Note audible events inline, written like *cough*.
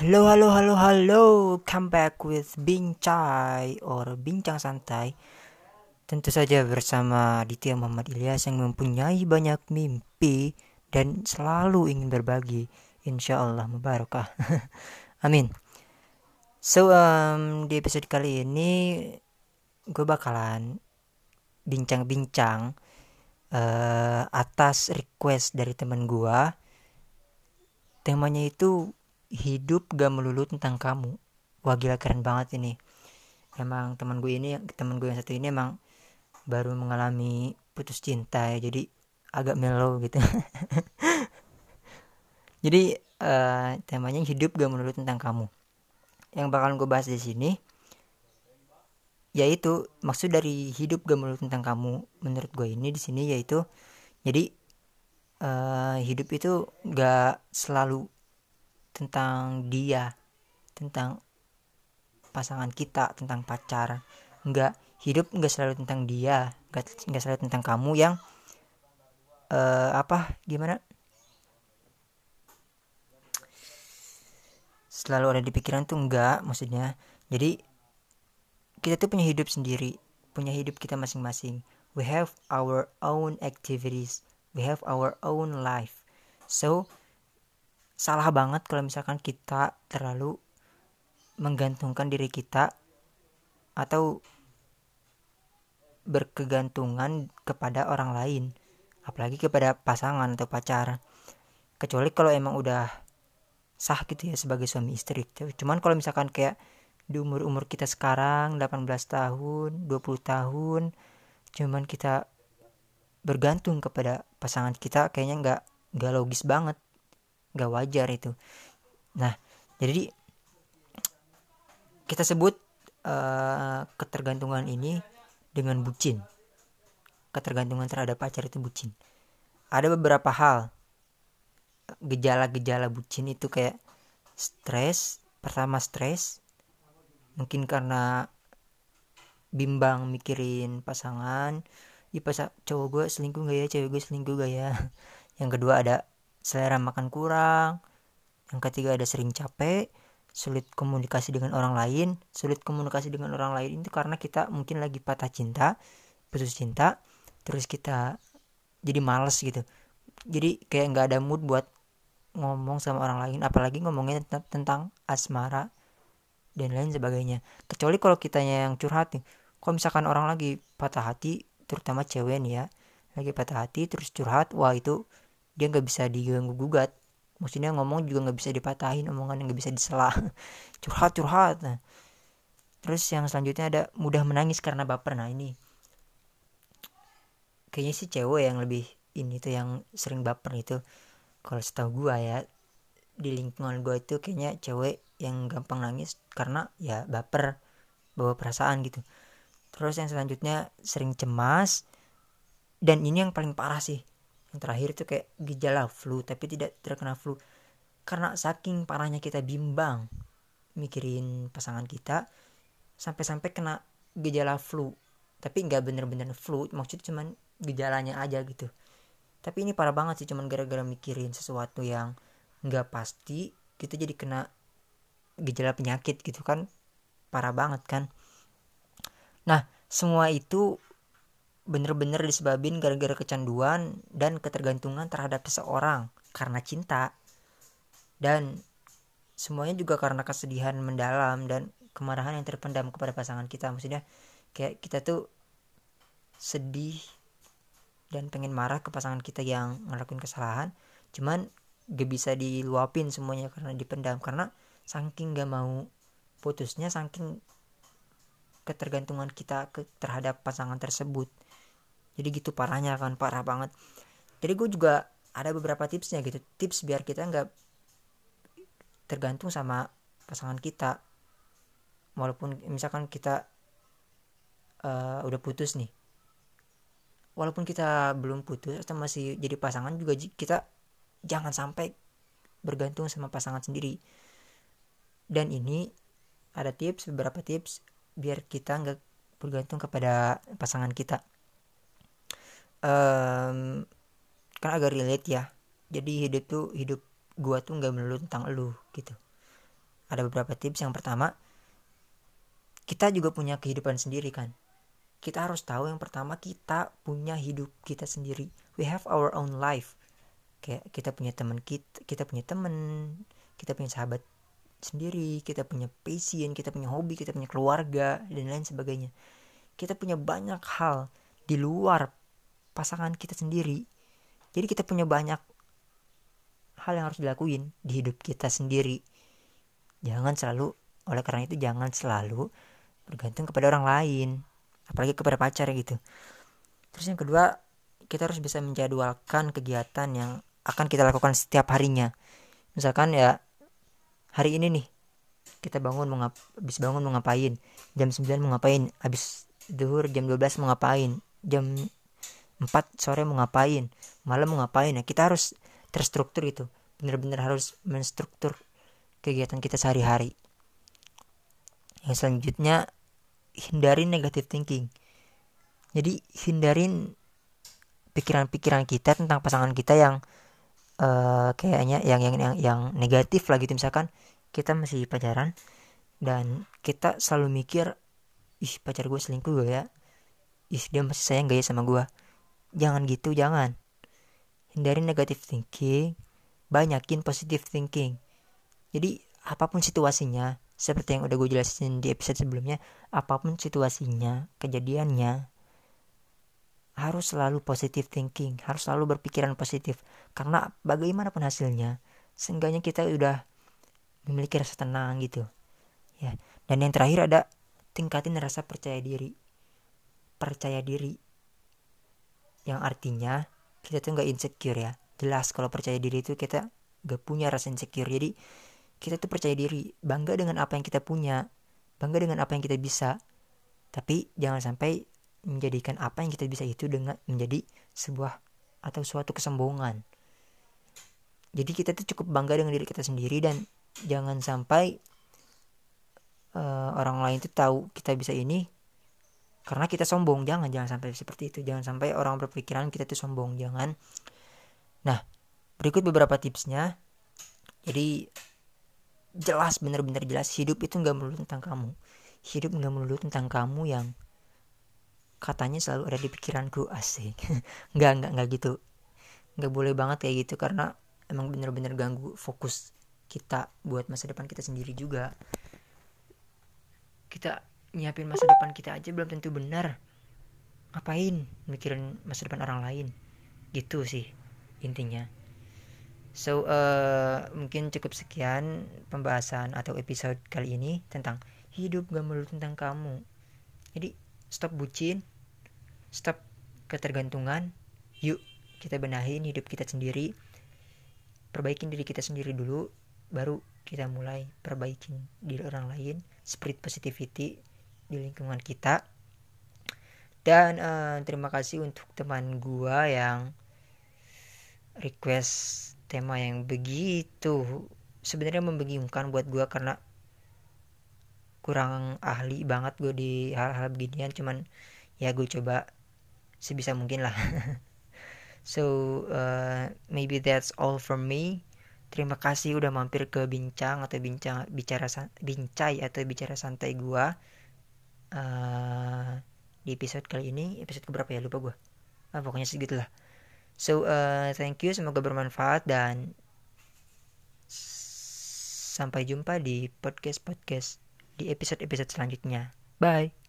Halo, halo, halo, halo. Come back with Bincai or Bincang Santai. Tentu saja bersama Ditya Muhammad Ilyas yang mempunyai banyak mimpi dan selalu ingin berbagi. Insya Allah mubarakah. *laughs* Amin. So, um, di episode kali ini gue bakalan bincang-bincang uh, atas request dari teman gue. Temanya itu hidup gak melulu tentang kamu. Wah gila keren banget ini. Emang teman gue ini teman gue yang satu ini emang baru mengalami putus cinta ya jadi agak mellow gitu. *laughs* Jadi uh, temanya hidup gak melulu tentang kamu. Yang bakalan gue bahas di sini yaitu maksud dari hidup gak melulu tentang kamu menurut gue ini di sini yaitu jadi uh, hidup itu gak selalu tentang dia tentang pasangan kita tentang pacar. Nggak hidup nggak selalu tentang dia nggak nggak selalu tentang kamu yang uh, apa gimana? Selalu ada di pikiran tuh enggak maksudnya. Jadi kita tuh punya hidup sendiri punya hidup kita masing-masing. We have our own activities we have our own life. So salah banget kalau misalkan kita terlalu menggantungkan diri kita atau berkegantungan kepada orang lain apalagi kepada pasangan atau pacar kecuali kalau emang udah sah gitu ya sebagai suami istri cuman kalau misalkan kayak di umur-umur kita sekarang 18 tahun 20 tahun cuman kita bergantung kepada pasangan kita kayaknya nggak nggak logis banget gak wajar itu. Nah jadi kita sebut uh, ketergantungan ini dengan bucin. Ketergantungan terhadap pacar itu bucin. Ada beberapa hal gejala-gejala bucin itu kayak stres pertama stres mungkin karena bimbang mikirin pasangan ya pas cowok gue selingkuh gak ya? Cewek gue selingkuh gak ya? *laughs* Yang kedua ada selera makan kurang. Yang ketiga ada sering capek sulit komunikasi dengan orang lain. Sulit komunikasi dengan orang lain itu karena kita mungkin lagi patah cinta putus cinta. Terus kita jadi males gitu. Jadi kayak nggak ada mood buat ngomong sama orang lain. Apalagi ngomongin tentang, tentang asmara dan lain sebagainya. Kecuali kalau kitanya yang curhat nih. Kalau misalkan orang lagi patah hati terutama cewek nih ya lagi patah hati terus curhat wah itu dia nggak bisa diganggu gugat. Maksudnya ngomong juga nggak bisa dipatahin omongan yang nggak bisa disela. *laughs* Curhat curhat. Nah. terus yang selanjutnya ada mudah menangis karena baper. Nah ini kayaknya sih cewek yang lebih ini tuh yang sering baper itu. Kalau setahu gua ya di lingkungan gua itu kayaknya cewek yang gampang nangis karena ya baper bawa perasaan gitu. Terus yang selanjutnya sering cemas. Dan ini yang paling parah sih yang terakhir itu kayak gejala flu tapi tidak terkena flu. Karena saking parahnya kita bimbang mikirin pasangan kita sampai-sampai kena gejala flu. Tapi nggak bener-bener flu maksudnya cuman gejalanya aja gitu. Tapi ini parah banget sih cuman gara-gara mikirin sesuatu yang nggak pasti kita jadi kena gejala penyakit gitu kan. Parah banget kan. Nah semua itu bener-bener disebabin gara-gara kecanduan dan ketergantungan terhadap seseorang karena cinta. Dan semuanya juga karena kesedihan mendalam dan kemarahan yang terpendam kepada pasangan kita. Maksudnya kayak kita tuh sedih dan pengen marah ke pasangan kita yang ngelakuin kesalahan. Cuman gak bisa diluapin semuanya karena dipendam. Karena saking gak mau putusnya saking ketergantungan kita ke terhadap pasangan tersebut jadi gitu parahnya kan parah banget. Jadi gue juga ada beberapa tipsnya gitu. Tips biar kita nggak tergantung sama pasangan kita. Walaupun misalkan kita uh, udah putus nih. Walaupun kita belum putus atau masih jadi pasangan juga kita jangan sampai bergantung sama pasangan sendiri. Dan ini ada tips beberapa tips biar kita nggak bergantung kepada pasangan kita um, kan agak relate ya. Jadi hidup tuh hidup gua tuh nggak melulu tentang lu gitu. Ada beberapa tips. Yang pertama kita juga punya kehidupan sendiri kan. Kita harus tahu yang pertama kita punya hidup kita sendiri. We have our own life. Kayak kita punya teman kita kita punya teman kita punya sahabat sendiri kita punya passion kita punya hobi kita punya keluarga dan lain sebagainya. Kita punya banyak hal di luar pasangan kita sendiri. Jadi kita punya banyak hal yang harus dilakuin di hidup kita sendiri. Jangan selalu oleh karena itu jangan selalu bergantung kepada orang lain apalagi kepada pacar gitu. Terus yang kedua kita harus bisa menjadwalkan kegiatan yang akan kita lakukan setiap harinya. Misalkan ya hari ini nih kita bangun mau habis bangun mau ngapain? Jam 9 mau ngapain? Habis duhur jam 12 mau ngapain? Jam 4 sore mau ngapain malam mau ngapain. Ya kita harus terstruktur itu benar-benar harus menstruktur kegiatan kita sehari-hari. Yang selanjutnya hindarin negative thinking. Jadi hindarin pikiran-pikiran kita tentang pasangan kita yang uh, kayaknya yang yang yang yang negatif lah gitu. Misalkan kita masih pacaran dan kita selalu mikir ih pacar gue selingkuh gue ya? Ih dia masih sayang gak ya sama gue jangan gitu jangan hindari negatif thinking banyakin positive thinking jadi apa pun situasinya seperti yang udah gue jelasin di episode sebelumnya apa pun situasinya kejadiannya harus selalu positive thinking, harus selalu berpikiran positif. Karena bagaimanapun hasilnya, seenggaknya kita udah memiliki rasa tenang gitu. Ya. Dan yang terakhir ada tingkatin rasa percaya diri. Percaya diri. Yang artinya kita tuh nggak insecure ya. Jelas kalau percaya diri itu kita gak punya rasa insecure. Jadi kita tuh percaya diri, bangga dengan apa yang kita punya, bangga dengan apa yang kita bisa. Tapi jangan sampai menjadikan apa yang kita bisa itu dengan menjadi sebuah atau suatu kesombongan. Jadi kita tuh cukup bangga dengan diri kita sendiri dan jangan sampai uh, orang lain tuh tahu kita bisa ini karena kita sombong. Jangan jangan sampai seperti itu. Jangan sampai orang berpikiran kita tuh sombong. Jangan. Nah, berikut beberapa tipsnya. Jadi jelas benar-benar jelas hidup itu nggak melulu tentang kamu. Hidup nggak melulu tentang kamu yang katanya selalu ada di pikiranku asik *laughs* nggak nggak nggak gitu nggak boleh banget kayak gitu karena emang bener-bener ganggu fokus kita buat masa depan kita sendiri juga kita nyiapin masa depan kita aja belum tentu benar. Ngapain mikirin masa depan orang lain? Gitu sih intinya. So uh, mungkin cukup sekian pembahasan atau episode kali ini tentang hidup gak melulu tentang kamu. Jadi stop bucin stop ketergantungan. Yuk kita benahin hidup kita sendiri. Perbaikin diri kita sendiri dulu baru kita mulai perbaikin diri orang lain. Spirit positivity di lingkungan kita. Dan uh, terima kasih untuk teman gua yang request tema yang begitu sebenarnya membingungkan buat gua karena kurang ahli banget gue di hal-hal beginian cuman ya gue coba sebisa mungkin lah. *laughs* So uh, maybe that's all from me. Terima kasih udah mampir ke bincang atau bincang bicara bincai atau bicara santai gue uh, di episode kali ini episode keberapa ya lupa gue ah, pokoknya segitu lah so uh, thank you semoga bermanfaat dan sampai jumpa di podcast podcast di episode-episode selanjutnya. Bye.